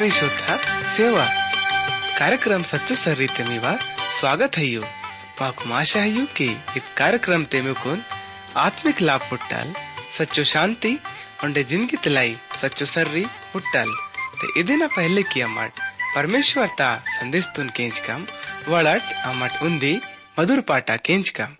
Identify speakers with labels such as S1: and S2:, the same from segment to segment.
S1: ఆత్మీయ శుద్ధ సేవ कार्यक्रम सच्चो सर्री तेमीवा स्वागत है यू माकु आशा है कि इस कार्यक्रम तेमे कोन आत्मिक लाभ पुट्टाल सच्चो शांति उंडे जिंदगी तलाई सच्चो सर्री पुट्टाल ते इदिना पहले की अमट परमेश्वर ता संदेश तुन केंच कम वड़ट अमट उंदी मधुर पाटा केंच कम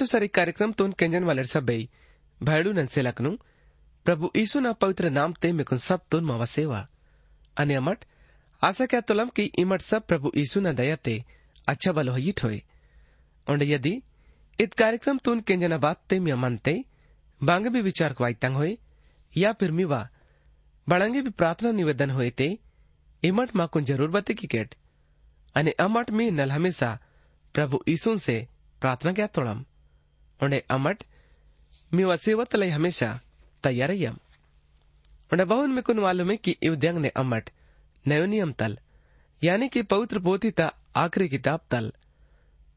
S1: कार्यक्रम तोन केंजन वालर सब बई भायडू नंसेलकनु प्रभु यीशु ना पवित्र नाम ते मिकुन सब तुन मवा सेवा अने अमट आशा क्या तुलम की इमट सब प्रभु यीशु ना दया ते अच्छा बल हो यिट होए और यदि इत कार्यक्रम तुन केंजना बात ते मी अमनते बांगे भी विचार को तंग होए या फिर मीवा बड़ंगे भी प्रार्थना निवेदन होए ते इमट माकुन ज़रूर बते की केट अने अमट मी नल हमेशा प्रभु यीशु से प्रार्थना क्या तोड़म उन्हें अमट मी वसीवत लई हमेशा तैयार यम उन्हें बहुन में कुन मालूम है कि इवद्यंग ने अमट, नयो नियम तल, यानी कि पवित्र पोथी ता आखिरी किताब तल।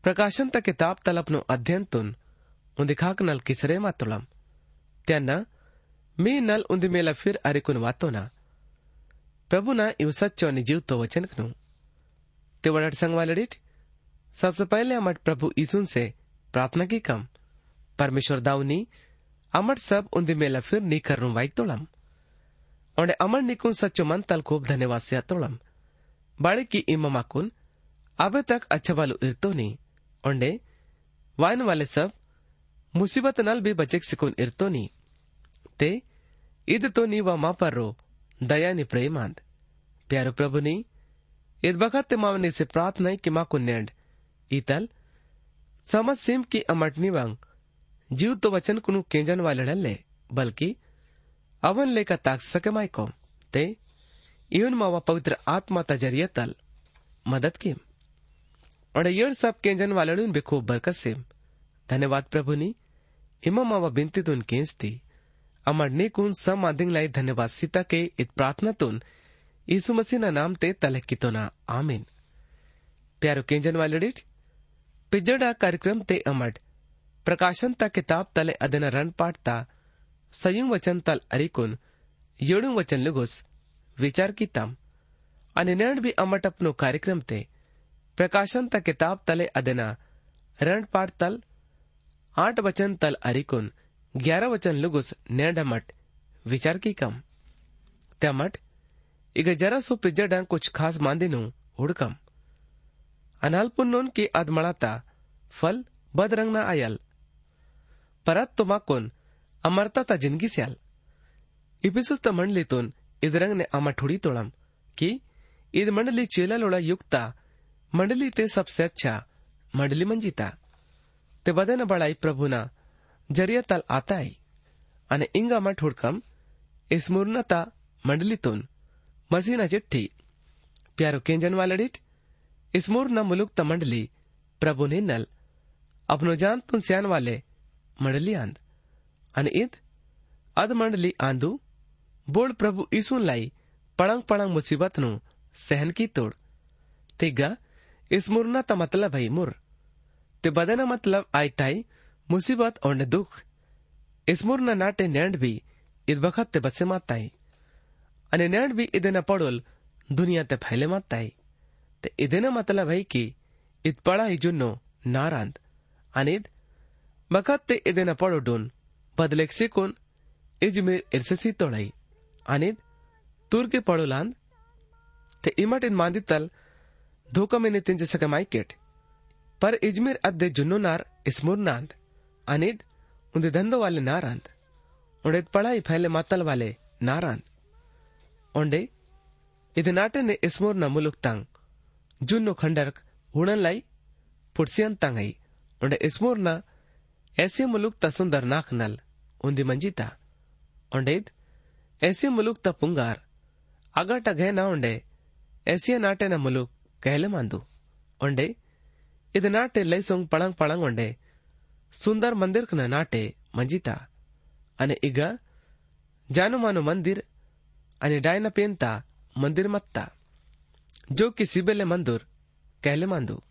S1: प्रकाशन ता किताब तल अपनो अध्ययन तुन उन्दिखाक नल किसरे मा तुलम त्याना, मी नल उन्दी मेला फिर अरे कुन वातो ना। प्रभु ना इव सच्चो नि जीव तो वचन कनु। ते वडट संग सबसे पहले अमट प्रभु यीशु से प्रार्थना की कम। परमेश्वर दाऊनी, अमर सब उन मेला फिर नी कर वाई तोड़म और अमर निकुन सच्चो मन तल खूब धन्यवासिया तोड़म बाड़े की इमाकुन अब तक अच्छा बालू इतो नी। ओंडे वायन वाले सब, मुसीबत नल भी बचे सिकुन इतो नी। ते, इद तो नी वा मा पर रो, दया नि प्रेमांत प्यारो प्रभु नी, इद बखत मावनी से प्रार्थना की माँ नेंड।
S2: इतल समझ सिम की अमटनी वंग जीव तो वचन कुनु केंजन वाले ले, बल्कि अवन लेका ताक सके माई को ते इवन मावा पवित्र आत्मा तजरिया तल, मदद की और येड़ सब केंजन वाले बेखूब बरकत से धन्यवाद प्रभु नी इमा मावा बिनती तुन केंस थी अमर नेकुन सम आदिंग लाई धन्यवाद सीता के इत प्रार्थना तुन, यीशु मसीह ना नाम ते तलक की तो ना आमीन। प्यारो केंजन वाले पिजड़ा कार्यक्रम ते अमड प्रकाशन ता किताब तले अदन रन पाठता संयुग वचन तल अरिकुन येडू वचन लुगुस विचार की तम અને નેણ બી અમટપનો કાર્યક્રમ તે પ્રકાશન ત કિતાબ તલે અદના રણ પાઠ તલ આઠ વચન તલ અરિકુન ग्यारह वचन लुगुस नेड मट विचार की कम त्या मट इग जरा सो पिजडा कुछ खास मांदिनु हुड़कम अनालपुन्नोन की अदमड़ाता फल बदरंग ना आयल परत तो माकोन अमरता ता ज़िंदगी स्याल। इपिसुस त मंडलीतून इदरंग ने अमा ठुड़ी तोड़म। की? ईद मंडली चेला लोड़ा युक्ता मंडली ते सबसे अच्छा मंडली मंजिता ते। बदन बड़ाई प्रभुना जरियताल आताय आणि इंगामा ठोडकम इस्मुर्नता मंडलीतून मसीना चिठ्ठी प्यारो केंजन वालडीट इस्मुर्न मुलुक मंडली प्रभु ने नल। अपनो जान तुन स्यान वाले मंडली आंद आणि ईद अद मंडली आंदू बोल प्रभु ईसु लाई पड़ंग पड़ंग मुसीबत नु सहन की तोड़ तिग्गा इस मुरना ता मतलब है मुर ते बदना मतलब आई ताई मुसीबत और दुख इस मुरना नाटे नैंड भी इद बखत ते बसे माताई अने नैंड भी इदे न पड़ोल दुनिया ते फैले माताई ते इदे न मतलब है कि इत पड़ा ही जुन्नो नारांद अनिद ಮಗತ್ತೆ ಇದೆನ ಪಡೋಡೋನ್ ಬದಲೆಗ್ ಸಿಕೋನ್ ಇಜ್ಮೀರ್ ಇರ್ಸಸಿ ತೊಳೈ ಅನಿದ್ ತುರ್ಗೆ ಪಡೋಲಾಂದ್ ते इमाटेन मांदितल धोका में नितिन सके माइकेट पर इजमेर अद्दे जुन्नो नार इस्मोर नांद। अनिद उन्दे धंधो वाले नारांद। उन्हें पढ़ाई फैले मातल वाले नारांद। ओंडे इधे नाटे ने इस्मोर न मुलुक तंग। जुन्नो खंडरक हुड़न लाई, पुड़सियन तंगई। ऐसे मुलुक तसुंदर नाकनल उन्दी मंजिता। ओंडेद ऐसे मुलुक तपुंगार। अगर टगे ना ओंडे ऐसे नाटे ना मुलुक कहले मांदू। ओंडे इद नाटे लैसोंग पड़ंग पड़ंग ओंडे सुंदर मंदिर न नाटे, मंजिता। अने इग, जानु मानु मंदिर, अने डायना पेनता मंदिर मत्ता। जो कि सिबेले मंदिर, कहले मांदू।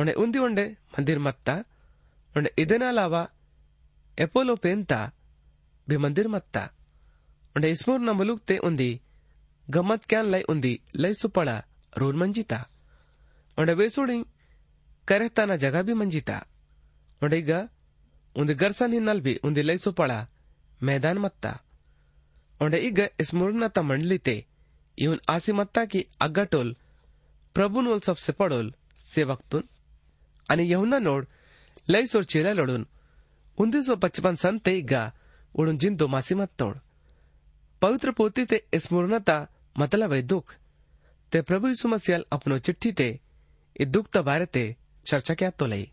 S2: ओंडे उन्दी ओंडे मंदिर मत्ता। और एपोलो पेंता भी मंदिर मत्ता। इसमूर न मुलुक ते उन्दी गम्मत क्या लय उन्दी लय सुपड़ा रोन मंजिता। और वेसुड़ी करहता ना जगह भी मंजिता। और एक उन्दी गर्सन ही नल भी उन्दी लय सुपड़ा मैदान मत्ता। और एक इसमूर न ता मंडली ते इवन आसी मत्ता की अगटोल टोल प्रभु नोल सबसे पड़ोल से तुन अन्य यहुना नोड़ चेला लढून उन्नीस सौ पचपन सन ते इग्गा उडून जिंतो मासी मत्तोड पवित्र पोती ते स्मरणता मतलब है दुख ते प्रभु यीशु मसीह अपनो चिट्ठी ते इ दुख त बारे ते चर्चा क्या तो लई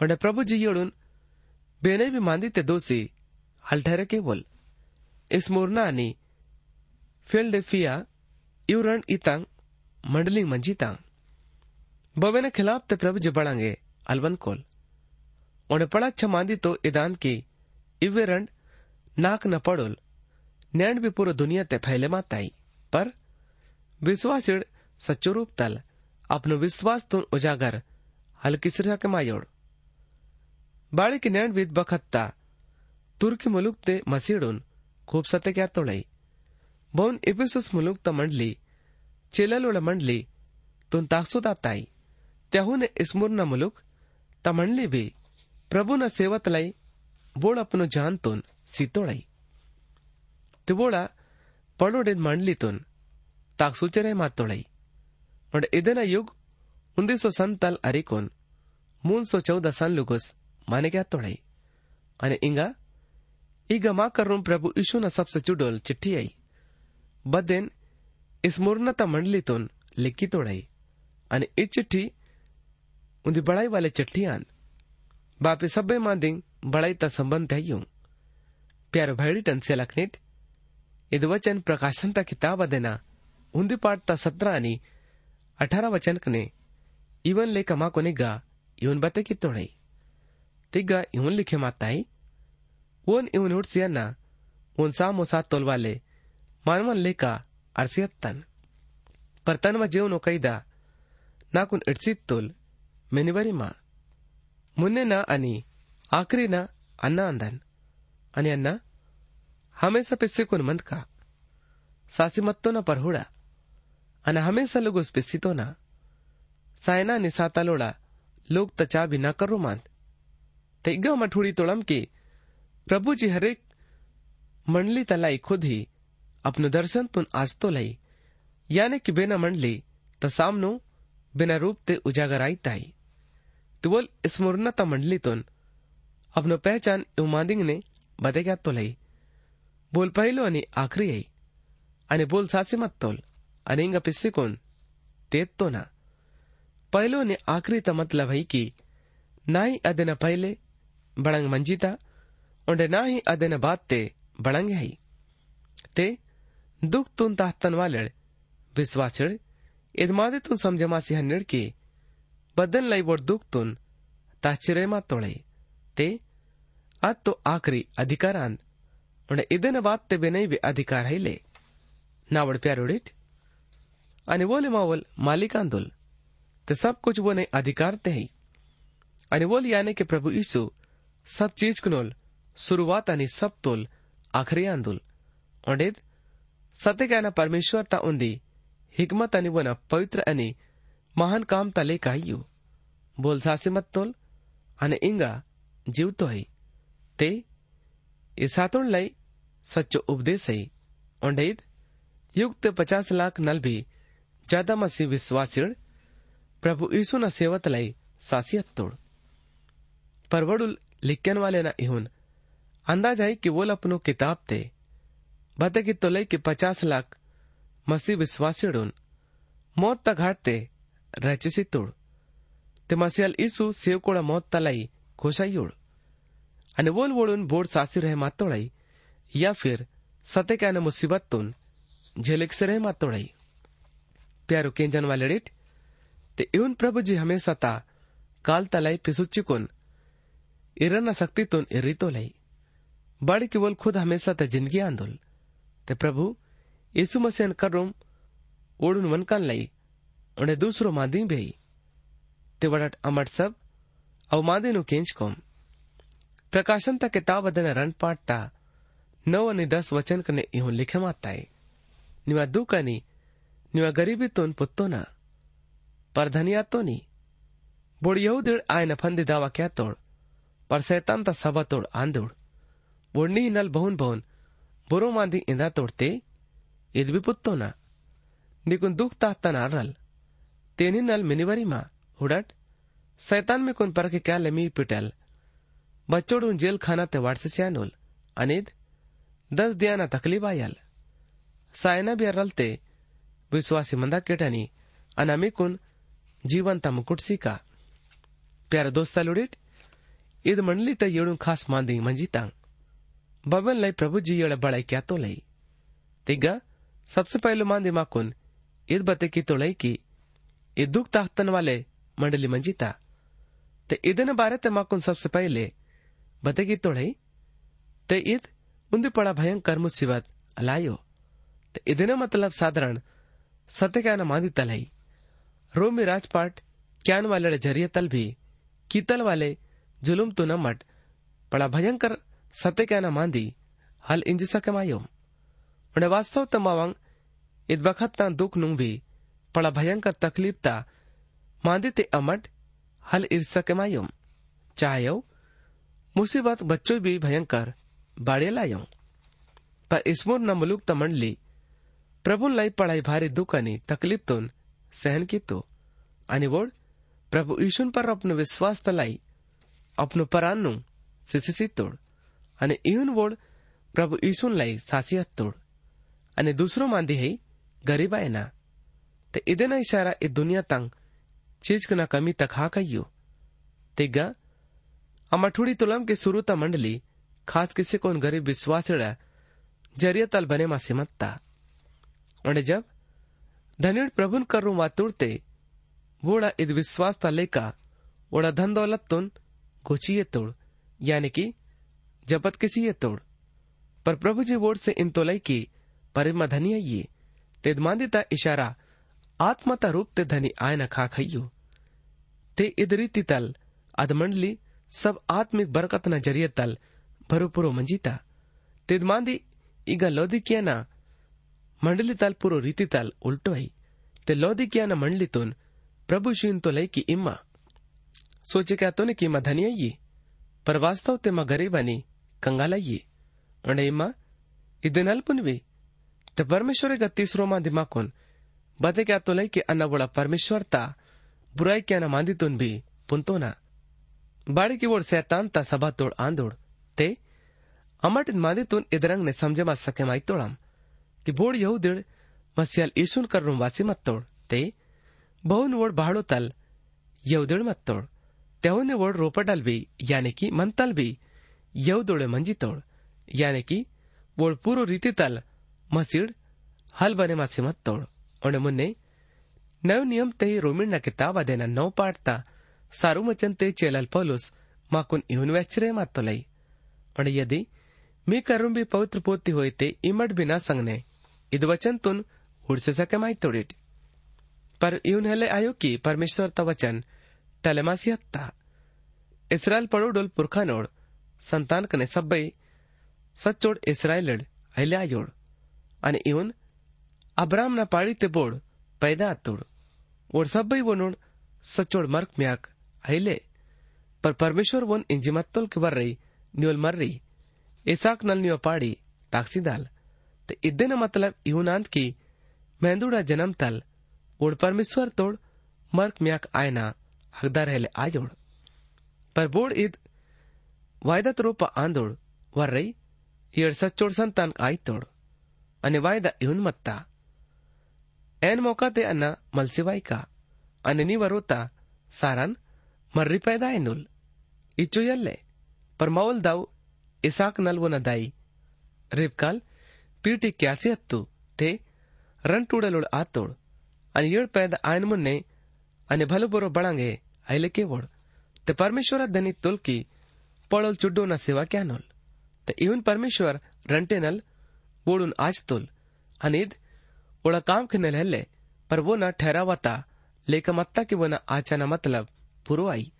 S2: और प्रभु जी योड़ुन बेने भी मांदी ते दोषी हल ठहरे के बोल इस मोरना आणि फिल्डेफिया इवरण इतांग मंडलिंग मंजीतांग बवे खिलाफ ते प्रभु जी बढ़ांगे अलवन कोल उन्हें पड़ा ಒಣಪಳಚ್ಚ ಮಾಂದಿತ್ತು ಇದಾನ್ಕಿ ಇವ್ವೆ ರಂಡ್ नाक न पड़ोल। नैण भी पूरा दुनिया ते फैले माताई पर विश्वास सच्चो रूप तल। अपनो विश्वास तुम उजागर। हल्की सिरसा के मायोड़। बाड़ी की नैण भी बखत्ता। तुर्की मुलुक ते मसीडुन। खूब सत्य क्या तोड़ाई। बोन इपिसुस मुलुक त मंडली। चेललोड़ मंडली। तुन ताकसुदाताई त्याहून इस्मुरना मुलुक। तमंडली भी। प्रभु न सेवत लाई बोल ಪ್ರಭುನ ಸೇವತಲೈ ಬೋಳಪ್ಪನು ಜಾನ್ತೋನ್ ಸಿತೋಳೈ ತಿಬೋಳ ಪಳೋಡೆದ್ ಮಂಡ್ಲಿತೋನ್ ತಾಕ್ ಸುಚರೆ ಮಾತೋಳೈ ನೋಡ ಇದನ युग उन्नीस सौ संताल अरिकोन मून सौ चौदह सन लुगोस माने क्या तोड़ाई। अने इंगा, ईगा मा रूम प्रभु ईशु न सबसे चुडोल चिट्ठी आई। बदेन इस मूर्णता मंडली तोन लिखी तोड़ाई। अने इस चिट्ठी, उन्दी बड़ाई वाले चिट्ठी आन। प्यारो भैडी टन से लखनिट इद वचन प्रकाशन ता किताब देना। उन्दी पाठ ता सत्रह अठारह वचन कने। इवन ले कमा को निगा इवन बते की तोड़ई। तिगा इवन लिखे माताई उन इवन उठ सियना उन सा मोसा तोलवाले मानवन लेका अरसियतन पर तन व जीवन कैदा नाकुन इड्सित तोल। मेनिवरी मा। మున్నెన అని ఆఖరిన అన్న అందాను అని अन्ना, हमेशा पिस्से को नमंद का? सासी मत्तो ना परहुड़ा। अन हमेशा लोग उस पिस्सी तो ना। सायना निसाता लोड़ा, लोग तचा भी ना करो मांद। तेगा मठुड़ी तोड़म के, प्रभु जी हरेक मंडली तलाई खुद ही, अपनो दर्शन तुन आज तो लाई। यानी कि बिना मंडली, त बिना रूप ते उजागर आई ताई। तो बोल स्मरणता मंडली तुन अपनो पहचान उमादिंग ने बदे क्या तो लाई। बोल पहलो आणि आखरी आई। आणि बोल सासे मत तोल। अनेंगा पिस्से कौन? तेत तो ना। पहलो ने आखिरी ता मतलब है कि ना ही अदन पहले बड़ंग मंजीता और ना ही अदन बात ते बड़ंग है। ते, दुख तुन ताहतन वाले विश्वासड़ इदमादे तुन समझमा सी हन्नड़ के बदन लाई बोर दुख तुन ताचिरे मा तोड़े ते अत तो आखिरी अधिकारान और इदन बात ते भी अधिकार है ले नावड़ प्यारोड़ित आणि बोले मावल मालिकांदुल ते सब कुछ वो नहीं अधिकार ते ही आणि बोल याने के प्रभु यीशु सब चीज़ कनोल शुरुआत आणि सब तोल आखरी आंदुल ओंडेद सत्य कहना परमेश्वर ता उंदी हिकमत आणि वन पवित्र आणि ता लेका यू बोल सासे मत तोल। आणि इंगा जीवतो है। ते इसातुण लई सच्चो उपदेश है। ओंडेद युक्त पचास लाख नल भी ज़्यादा मसीह विश्वासिण प्रभु यीशु न सेवत लाई सासियत तोड़ परवड़ुल लिखन वाले न इहुन, अंदाज आई कि वो अपनो किताब थे बते कि तो लई कि पचास लाख मसीह विश्वासिड़ुन मौत ता घाट राजेसीतोड ते मसियाल इसू सेवकोड़ा मौत तलाई घोषाईयोड आणि वोल बोड सासी रहे मातोडाई, या फिर सते क्या मुसीबतून झेलिक से रहे मातोड़ाई। प्यारो केंजन वाले डिट, ते इवन प्रभु जी हमेशा ता काल तलाई पिसुच्ची कोन इरना शक्ति तुन इरितो लई। बड़ केवल खुद हमेशा ता ज़िंदगी आंदोल। ते प्रभु यीशु मसीह करुम ओडुन वनकान लई। उन्हें दूसरो ते वडट अमट सब अव मादी नु केंच कोम। प्रकाशन ता किताब अदन रन पाटता, नौ अनि दस वचन कने इहो लिखे माताए। निवा दुकनी निवा गरीबी तोन पुत्तो ना। पर धनिया तो नी। बोड़ यहूदिड़ आयन फंदी दावा क्या तोड़। पर सैतान ता सभा तोड़ आंदोड़। बोड़नी नल बहुन बहुन, बुरो मांदी इंदा तोड़ते, इद भी पुत्तो ना। निकुन दुख ताहता ना तेनी नल मिनिवरी मा उड़ट सैतान में कुन पर के क्या लमी पिटल? बच्चोड़ जेल खाना ते वाड़ से सियानोल। अनिद? दस दिया ना तकलीफ़ आयल। सायना भी रलते, विश्वासी मंदा केटनी अनामिकुन जीवंत मुकुटसी का प्यारा दोस्ता लुड़िट? इद मंडली त येड़ू खास मांदी मंजीतांग बबन लई प्रभु जी येड़ बड़ाई क्या तो लई? तिगा सबसे पहले मांदी माकुन इद बते की तो लई की? दुख ताख्तन वाले मंडली मंजीता ते। इदन बारे ते माकुन सबसे पहले बते की तो ते ईद उन्दी पड़ा भयंकर मुसीबत अलायो ते इदन मतलब साधारण सत्य क्या न मांदी तलाई। रोमी राजपाट क्यान वाले ज़रिए तल भी, कीतल वाले जुलुम तो न मट, पड़ा भयंकर सत्य क्या न मांदी हल इंज सके मायो उन्हें वास्तव तमावंग इत बखत ना दुख नुंग भी पड़ा भयंकर तकलीफ़ ता। मांदी ते अमट, हल इर्स सके मायो चाहे मुसीबत बच्चों भी भयंकर बाड़े लायो। पर इसमोर न मुलुक त मंडली प्रभु लाई पढ़ाई भारी दुख आणि तकलीफ़ तोन सहन कितो। आणि वोड, प्रभु ईशून पर अपनो विश्वास तलाई अपनो परान्नु सिसिसी तोड। आणि इहुन वोड, प्रभु ईशून लाई सासियत तोड। आणि दुसरो मांदी है, गरीब ते ना इशारा इ दुनिया तंग, चीज़ ना कमी तक हा कहियो तिग्गा अमा ठुड़ी तुलम के सुरुता मंडली खास किसी को गरीब विश्वास ज़रिया तल बने मा सिमत्ता और जब धनिड़ प्रभुन करू वा तुड़ते वोड़ा इद विश्वास ता लेका ओड़ा धन दौलत तुन गोचिए तोड़, यानी कि, जपत किसी ये तोड़। पर प्रभु जी वोड़ से इन तोलई की परिमा धनी ये तेद मांदिता इशारा आत्मता रूप ते धनी आयन खा खइयो ते इद रीति तल अध मंडली सब आत्मिक बरकत न जरिए तल भरुपुरो मंजीता तेद मांदी ಈಗ ಲೋದಿಕಿಯನ ಮಂಡಲಿತಾಲ್ ಪುರೋ ರೀತಿತಾಲ್ ಉಲ್ಟೋಯ್ ते लौदिकिया न मंडलितून प्रभु शीन तो लई की इम्मा सोचे क्या तो ने की इम्मा धनी आई पर वास्तव ते मा गरीबानी कंगालाई और इम्मा ಇದನ್ನ ಅಲ್ಪುನ್ವಿ ते परमेश्वर का तीसरो मा दिमाकुन बते क्या तो लई की अन्ना बड़ा परमेश्वर ता बुराई क्या न मांदितुन भी पुंतो ना बाड़ी की ओर शैतान ता सभा तोड़ आंदोड़ ते अमट मादितून इदरंग ने समझे मा सके माई तोड़म कि बोड़ यहूदिड़ ಮಸ್ಯಲ್ ಈಶುನ್ ಕರ್ನು ವಾಸಿ ಮತ್ತೋಡ್ ते बहुन वोड भाड़ो तल यवदड़ मत्तोड त्याहुने वोड रोपटल भी यानी कि मंतल भी यवदोड़े मंजी तोड़ यानी कि वोड पूरो रीति तल मसीड हल बने मासी मत तोड़ उन्हें मुन्ने नव नियम ते रोमिन न किताब देना नौ पाठता सारू मचन ते चेलल पौलुस माकुन इहुन वेचरे मत लई और यदि मी करूं भी पवित्र पोती होई ते इमट बिना संगने इद वचन तुन उड़से सके माई तोड़ेट पर यून हेले आयो कि परमेश्वर ता वचन टलेमासी हत्ता इसराइल पड़ोडोल पुरखानोड संतान कने सब्बई सच्चोड इसराइल अहिले आयोड અને ઇવન ಅಬ್ರಾಮ್ನ ಪಾಳಿತೆ ಬೋರ್ಡ್ ಪೈದ ಅತ್ತೋಡು ಒಡ್ ಸಬ್ಬೈ ಒನೋಡ್ ಸಚ್ಚೋಡ್ ಮರ್ಕ್ ಮ್ಯಾಕ್ ಹೈಲೆ पर परमेश्वर वन इंजिमत्तल के बर्री न्योल मर्री. इसाक नल न्यो पाड़ी ताक्सी दाल. ते इद्दे न मतलब इहुनांत की मेहंदुड़ा जन्म तल. उड़ परमेश्वर तोड़ मर्क म्याक आयना हकदार हेले आजोड़. पर बोर्ड ईद वायदा तरूप आंदोड़ वर्रई येर सच्चोड़ संतान आई तोड़ अने वायदा इहुन मत्ता. एन मौका ते अन्ना मलसिवाई का। अननी वरोता, सारन, मर्री पैदा एनुल इचो यल्ले, पर मौल दाउ इसाक नल वो नदाई रेबकाल, पीटी क्यासी हत्तु, ते रण टूडलोड आतोड। अन येड़ पैदा आयन मुन्ने आणि भलो बोरो बड़ांगे, आयले के वोड़। ते परमेश्वर धनी तुलकी पड़ोल चुड्डो न सेवा क्या कॅनोल ते इवन परमेश्वर रंटे रणटेनल बोडून आज तुल। आणि काम खिनल हेल्ले, पर वो न ठहरावता लेक मत्ता की वो न आचाना मतलब पुरो आई।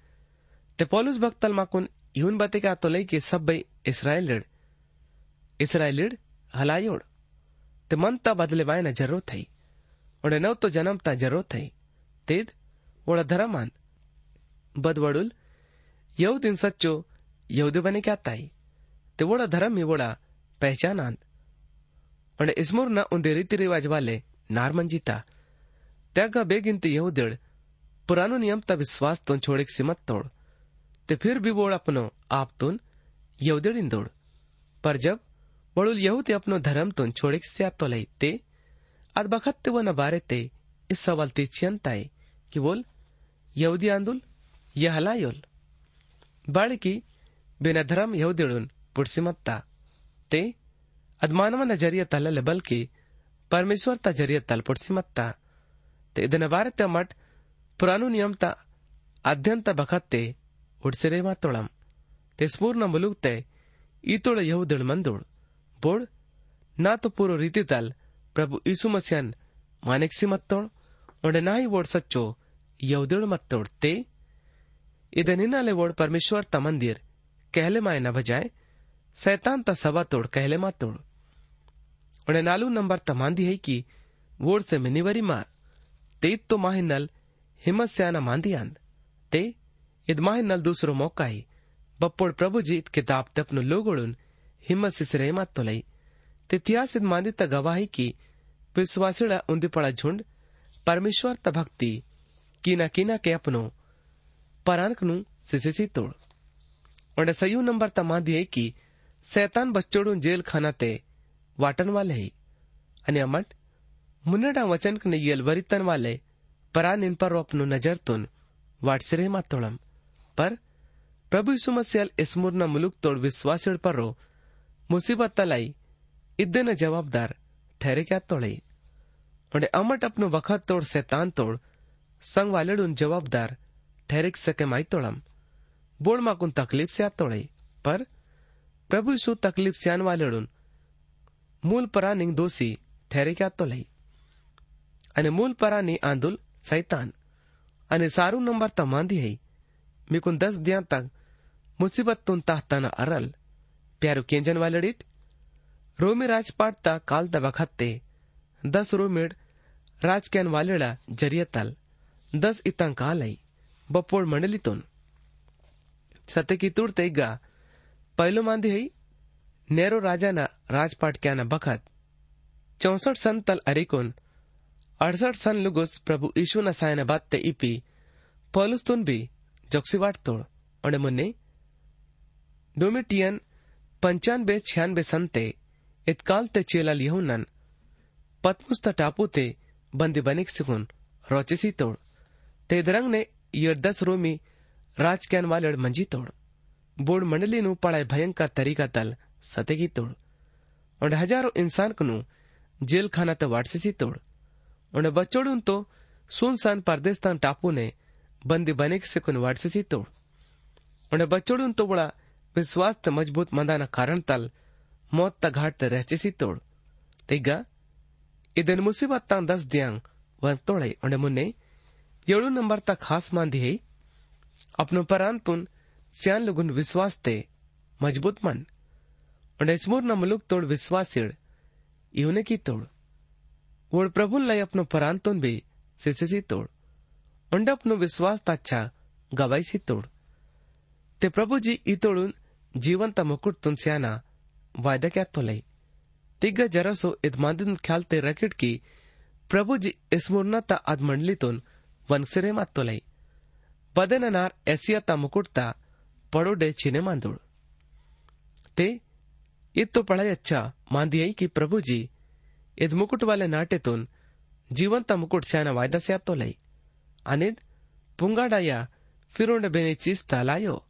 S2: ते पौलुस भक्तल माकुन इहुन बते का तो लई के की सब्बई इसराइलिड इसराइलिड हलायोड ते मनता बदले वायना ज़रूर थई। ओडे नव तो जन्मता ज़रूर थई। तेद ओळा धरमान बदवडुल यऊ दिन सच्चो, यहूदी बने क्या ताई? ते वोड़ा धर्म ही वोड़ा पहचानांद और इसमुर न उन्दे रीति रिवाज वाले नारमंजीता त्यागा बेगिनती यहूदिड़ पुरानो नियम ता विश्वास तुन छोड़े सिमत तोड़ ते फिर भी बोड़ अपनो आप तुन यहूदिड़ इंदोड़ पर जब बड़ुल यहूदी अपनो धर्म तुन छोड़े से तो लई ते अद बखत ते वो न बारे ते इस सवाल ते चियंताए कि बोल यहूदी आंदुल यह हलायोल बाड़ी की बिना धर्म यहूदिड़ुन ते ಅದ್ಮಾನವ ನಜರಿಯ ತಲ್ಲಲೆ ಬಲ್ಕಿ ಪರಮೇಶ್ವರ್ ತ ಜರಿಯ ತಲ್ಪೊಡ್ಸಿ ಮತ್ತ ते ಇದನ್ನ ವಾರತೆ ಮಟ್ पुरानो नियम ता अध्यंत बखत्ते उडसिरे मातोळम ते स्पूर्ण मुलुगते ईतोळ यहुदळ मंदोळ बोड ना तो पूरो रीति तल प्रभु यीशु मसीहन मानेक्सी मत्तोळ ओंडे नाही वोड सच्चो यहुदळ मत्तोळ ते ಇದನಿನ್ನಲೆ वोड परमेश्वर ता मंदिर कहले माय न बजाय सैतान ता तोड़, कहले मा तोड़। उन्हें नालू नंबर तमांदी है कि, वोड़ से मिनिवरी मा ते इत तो माहिनल हिम्मत से आना मांदी आंद। ते इद माहिनल दूसरो मौका ही। बप्पोड़ प्रभु जी इत किताब ते अपनो लोगोड़ुन हिम्मत से सिरे मात तो लई। ते तिहास इद मांदी ता गवाही की, विश्वासिड़ा उन्दी पड़ा झुंड परमेश्वर ता भक्ति कीना कीना के अपनो परानकनु सिसिसी तोड़। उन्हें सयू नंबर तमांदी है कि सैतान बच्चोड़ू जेल खाना ते वाटन वाले ही અને અમટ મુન્નડા વચન કને યેલ વરિતન વાલે પરાન ઇન પર अपनो नजर तुन वाटसिरे मातोळम पर प्रभु यीशु मसीह इस्मुरना मुलुक तोड़ विश्वास परो मुसीबत तलाई इद्दे जवाबदार ठहरे क्या तोड़े उन्हें अमट अपनो वखत तोड़ सैतान तोड़ संग वाले जवाबदार ठहरे सके माई तोड़म बोड़ माकुन तकलीफ से तोड़े पर प्रभु यीशु तकलीफ से वाले मूल परानी दोषी ठहरे क्या तो लई અને મૂળ પરાની આંદુલ સૈતાન અને સારું નંબર તા માંધી હઈ મીકુન દસ દિયા તક મુસીબત તુન તાહતાના અરલ પ્યારો કેંજન વાલડીટ રોમી રાજપાટ તા કાલ તા વખતે દસ રોમેડ રાજકેન વાલેડા જરિયતલ દસ ઇતાં કાલ આઈ બપોર મંડલિતોન છતે કી તુડ તેગા પહેલું માંદી હઈ નેરો રાજાના રાજપાટ ક્યાંના વખત ચોસઠ સન તલ અરિકોન અડસઠ સન લુગોસ પ્રભુ ઈશુના સાયને બાદ તે ઈપી પલુસ્તુન બી જોક્સીવાટ તોડ અને મને ડોમિટિયન પંચાનબે છ્યાનબે સંતે ઇતકાલ તે ચેલા લિહુનન પતમુસ્ત ટાપુ તે બંદી બનિક સિકુન રોચેસી તોડ તે દરંગને યર્દસ રોમી રાજક્યાન વાલડ મંજી તોડ बोर्ड मंडली नु भयंकर तरीका तल सतेगी तोड़ उन्हें हज़ारों इंसान को जेल खाना तटसी तोड़ उन्हें बच्चोड़ तो सुनसान परदेस्तान टापू ने बंदी बने से कुन वटसी तोड़ उन्हें बच्चोड़ तो बड़ा विश्वास मज़बूत मंदा कारण तल मौत त घाट रह तोड़ तेगा इधन मुसीबत तां दस दियांग वन तोड़े मुन्ने जोड़ू नंबर तक खास मान दी है अपनो परान तुन सियान लोगुन विश्वास ते मज़बूत मन। उन्हें स्मूर न मुलुक तोड़ विश्वास सिड़ की तोड़। वोड़ प्रभु लाई अपनो परांतुन भी सिसी तोड़। उंड अपनो विश्वास ताच्छा गवाई सी तोड़। ते प्रभु जी ई तोड़ून जीवंत मुकुट तुन स्याना वायदा क्या तो लई। तिग्ग जरसो इदमादिन ख्याल ते रकिट की प्रभु जी स्मूर्णता अद मंडलीतून वनसिरे मातोलाई बदननार एसियाता मुकुटता पड़ोडे छिने मांदुड़ ते इत तो पढ़ाई अच्छा मांदी आई कि प्रभु जी इद मुकुट वाले नाटेतून जीवंत मुकुट स्याना वायदा से तो लाई। अनिद पुंगाडाया फिर बेने चीज़ ता लायो,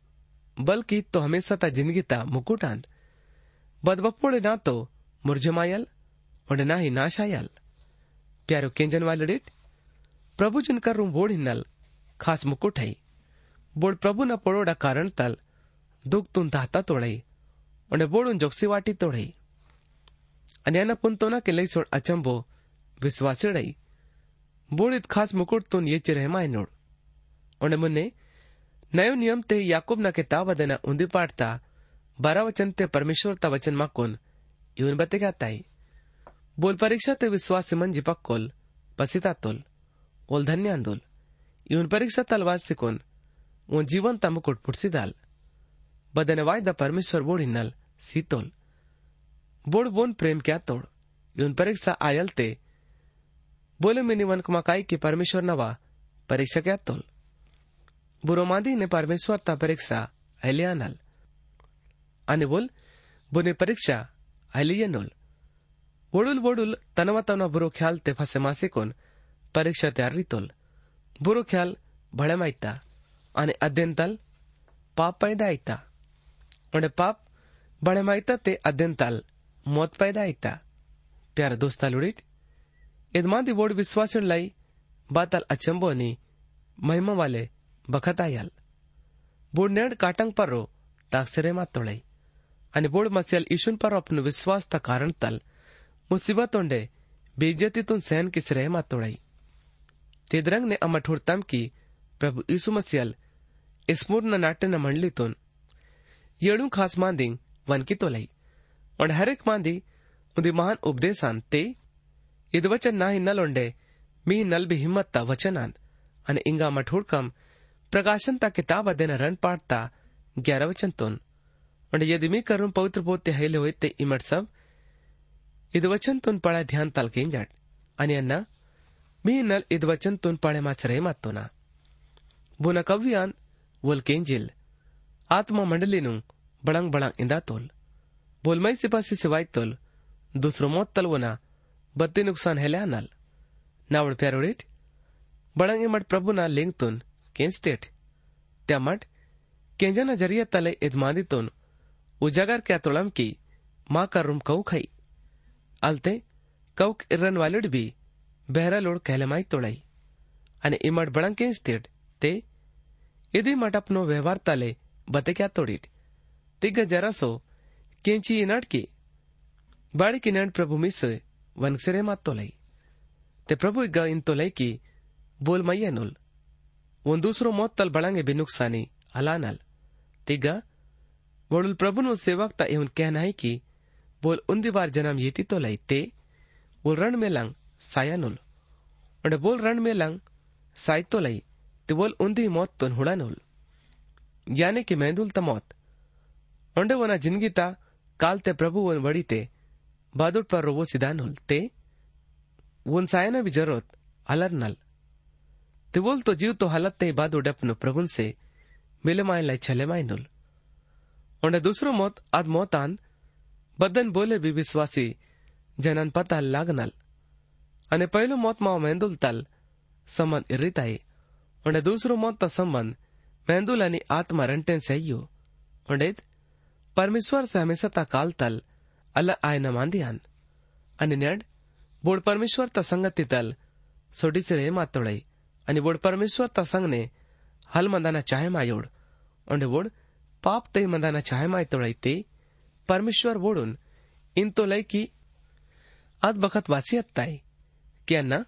S2: बल्कि तो हमेशा ता ज़िंदगी ता मुकुट आंद। बदबपोड़े ना तो मुरझमायल और ना ही नाशायल प्यारो केंजन वाले डिट प्रभु जिनकर रूम बोड़ हिन्नल खास मुकुट है बोड़ प्रभु न पड़ोड़ा कारण तल दुख तुन धाता तोड़ई उन्हें बोल उन जोक्सी वाटी तोड़ई अन्याना पुन तो ना के लिए छोड़ अचंबो विश्वास चढ़ई बोल इत खास मुकुट तुन ये चिरह माय नोड़ उन्हें मुन्ने नयो नियम ते याकूब ना किताब देना उन्दी पाठता बारह वचन ते परमेश्वर ता वचन मा कुन इवन बते क्या बोल परीक्षा ते विश्वास मन जिपक कोल पसीता तोल ओल धन्य आंदोल इवन परीक्षा तलवार सिकोन उन जीवन तम कुटपुटसिदाल बदनवायदा परमेश्वर बोड़ हिन्नल सीतोल बोड़ बोन प्रेम क्या तोड़ यून परीक्षा आयल ते बोले मिनी वन मकाई की परमेश्वर नवा परीक्षा क्या तोल बुरोमादी ने परमेश्वर ता परीक्षा अहलियानल आणि बोल बुने परीक्षा अहलियनोल वडूल वडूल तनवा तनवा बुरो ख्याल ते फसे मासे कोण परीक्षा तयारी तोल बुरो ख्याल भळे माहिता आणि अध्यंतल पाप पैदा आणि पाप बळे माहिता ते अध्यंतल मौत पैदा ऐता प्यार दोस्ता लुडीट यदमादी बोर्ड विश्वास लाई बातल अचंबो आणि महिमा वाले बखत आयाल। बोर्ड नेड काटंग पर रो ताक्सरे मातोळई आणि बोर्ड मसियल ईशुन पर अपनो विश्वास ता कारण तल मुसीबत ओंडे बेइज्जतीतून सहन किस रहे मातोड़ाई तेदरंग ने अमठ हुड़तम की प्रभु यीशु मसियल स्मूर्ण नाट्य न मंडलीतून येळू खास मांदी वनकी तोलाई। और हरेक मांदी उदी महान उपदेशान ते, इद वचन नाही नलोंडे मी नल भी हिम्मत ता वचनांत आणि इंगा मठोडकम प्रकाशन ता किताब अदेन रण पाडता ग्यारह वचन तोन। और यदि मी करून पवित्र पोते हेले होय ते इमट सब, इद वचन तोन पळा ध्यान ताल केंजाट आणि अण्णा मी नल इद वचन तोन पळे माचरे मातो ना बुना कव्यान वोल केंजिल आत्मा मंडलीनु बड़ंग बड़ंग इंदा तोल बोलमई सिपासी सिवाय तोल दूसरो मौत तलवना बत्ती नुकसान हेल्या नल नावड प्यारोडीट बड़ंग इमट प्रभु ना लिंग तुन केंचतेट त्या मट केंजना जरिया तले इदमादितून उजागर क्या तुळम की माँ का रूम कऊ खाई अलते कौक इर्रन वालिड भी बहरा लोड कहलमाई तोड़ाई અને ઇમડ બળંકે સ્થિત તે ಇದಿ ಮಟಪ್ನೋ ವ್ಯವಹಾರ ತಲೆ ಬತೆಕ್ಯಾ ತೋಡಿಟ್ ತಿಗ್ಗ ಜರಸೋ ಕೆಂಚಿ ನಡ್ಕಿ ಬಾಳಿಕಿ ನಡ್ ಪ್ರಭು ಮಿಸ್ ವನ್ಸೆರೆ ಮಾತೋಲೈ ते प्रभु इग्गा इन तो लय की बोल मैया नुल ಒಂದು दूसरो मौत तल बड़ांगे बेनुकसानी अलानल तिगा वडुल प्रभु नु सेवक ता एवं कहना है कि बोल उन्दी बार जन्म येती तो लय ते बोल रण में लंग साया नुल और बोल रण में लंग साय तो लय ತಿವಲ್ ಉಂದಿ मौत ತೊನ್ वना ಯಾನೆ ता काल ते प्रभु वन वड़ी ते ವಡಿತೆ पर ಪರ್ सिदा ಸಿದಾನುಲ್ ते वन सायना भी ज़रूरत अलर नल। तिवोल तो जीव तो हालत ते बाद उडपनु प्रभुन से मिले माय लाई छले माय नुल उन्हें दूसरो मौत, आद मौत आन, बदन बोले भी विश्वासी जनन पता लागनल अने पहलो मौत माओ मेंदुल तल, समन इरिताई ᱚᱸᱰᱮ ᱫᱩᱥᱨᱩᱢᱚ तसंबंध मेंदुलानी आत्मा रंटे रंटेन सहयो। उन्हें परमेश्वर से हमेशा ता काल तल अल न मान दिया अन्य बोर्ड परमेश्वर ता संगति तल सोडी सोडीचरे मातोळई अन्य बोर्ड परमेश्वर ता संग ने हल मंदाना चाहे मायोड उन्हें बोर्ड पाप ते मंदाना चाहे माय तोड़ाई ते, परमेश्वर बोर्डुन इन तो लय की अद बखत वासी हत्ताई। क्या अन्ना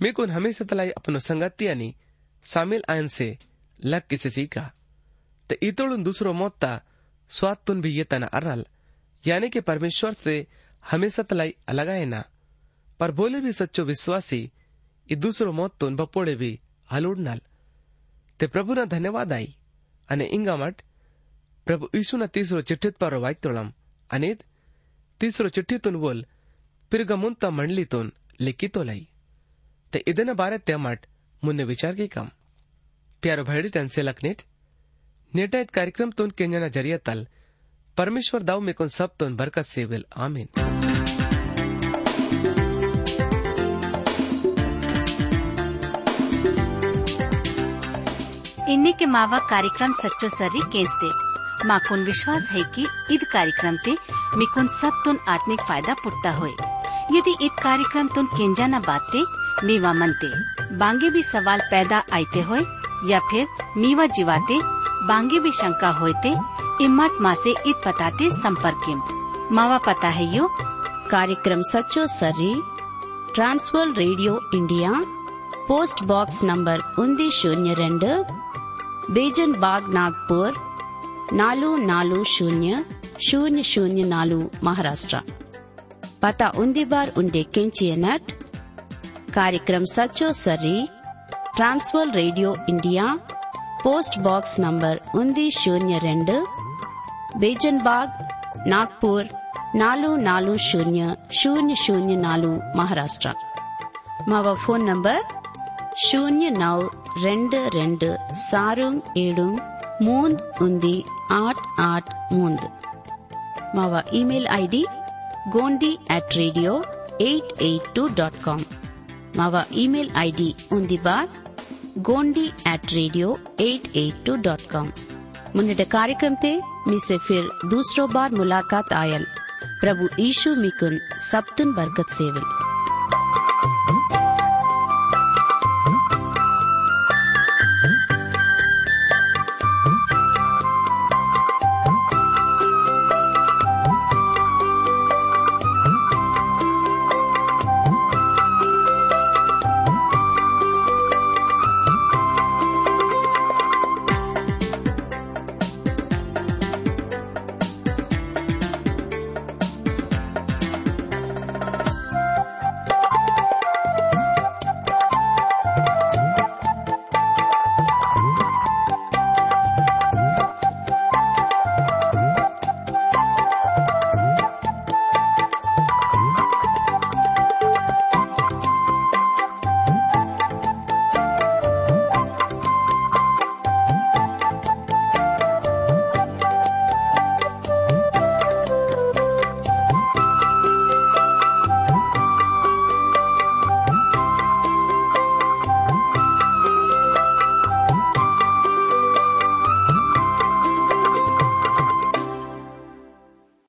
S2: मी कोण हमेशा तलाई अपनो संगति यानी शामिल आयन से लग किसे सीखा तो इतोड़ुन दूसरो मोत्ता स्वाद तुन भी ये तना अरल यानी कि परमेश्वर से हमेशा तलाई अलग आए ना पर बोले भी सच्चो विश्वासी ई दूसरो मोत तुन बपोड़े भी हलुड़नल ते प्रभु ना धन्यवाद आई અને ઇંગામટ પ્રભુ ઈસુના તીસરો ચિઠ્ઠીત પર વાયતોળમ અને તીસરો चिठ्ठीतून बोल पिरगमुंता मंडलीतून लिखितो लाई ते इदन बारे त्यामट मुन्ने विचार की कम। प्यारो भैडी त्यांचे लखनीत। नेटायत कार्यक्रमतून केंजना जरियातल परमेश्वर दाव मेकून सबतून बरकत सेवेल आमीन।
S3: इन्हीं के मावा कार्यक्रम सच्चो सर्री केंसते माकुन विश्वास है कि ईद कार्यक्रम ते मिकुन सब तुन आत्मिक फ़ायदा पुटता होए। यदि ईद कार्यक्रम तुन केंजा न बाते, मीवा मनते। बांगे भी सवाल पैदा आते होए या फिर मीवा जीवाते, बांगे भी शंका होते इमट माँ से इत बताते संपर्क मावा पता है यो?
S4: कार्यक्रम सचो सरी, Trans World Radio India, post box number उन्दी शून्य रेड, बेजन बाग नागपुर, नालू नालू शून्य शून्य शून्य नालू महाराष्ट्र। पता उन्दी बार उन्डे किंचियनट कार्यक्रम सचो सरी radio India post box box ఉంది శూన్య రెండు रेंड बेजनबाग నాగ్పూర్ నాలుగు నాలుగు శూన్య శూన్య శూన్య నాలుగు మహారాష్ట్ర. మా ఫోన్ నంబర్ శూన్య నౌ రెండు రెండు సారు ఏడు మూంద్ ఉంది ఆట్ ఆట్ మూంద్ మా email ID Gondi at radio eight eight two dot com. ಮಾವ ಇಮೇಲ್ ಐಡಿ ಉಂದಿ bar Gondi at radio eight eight two dot com मुन्नड़ कार्यक्रम ते मिसे फिर दूसरो बार मुलाकात आयल प्रभु यीशु मिकुन सप्तन बरकत सेवन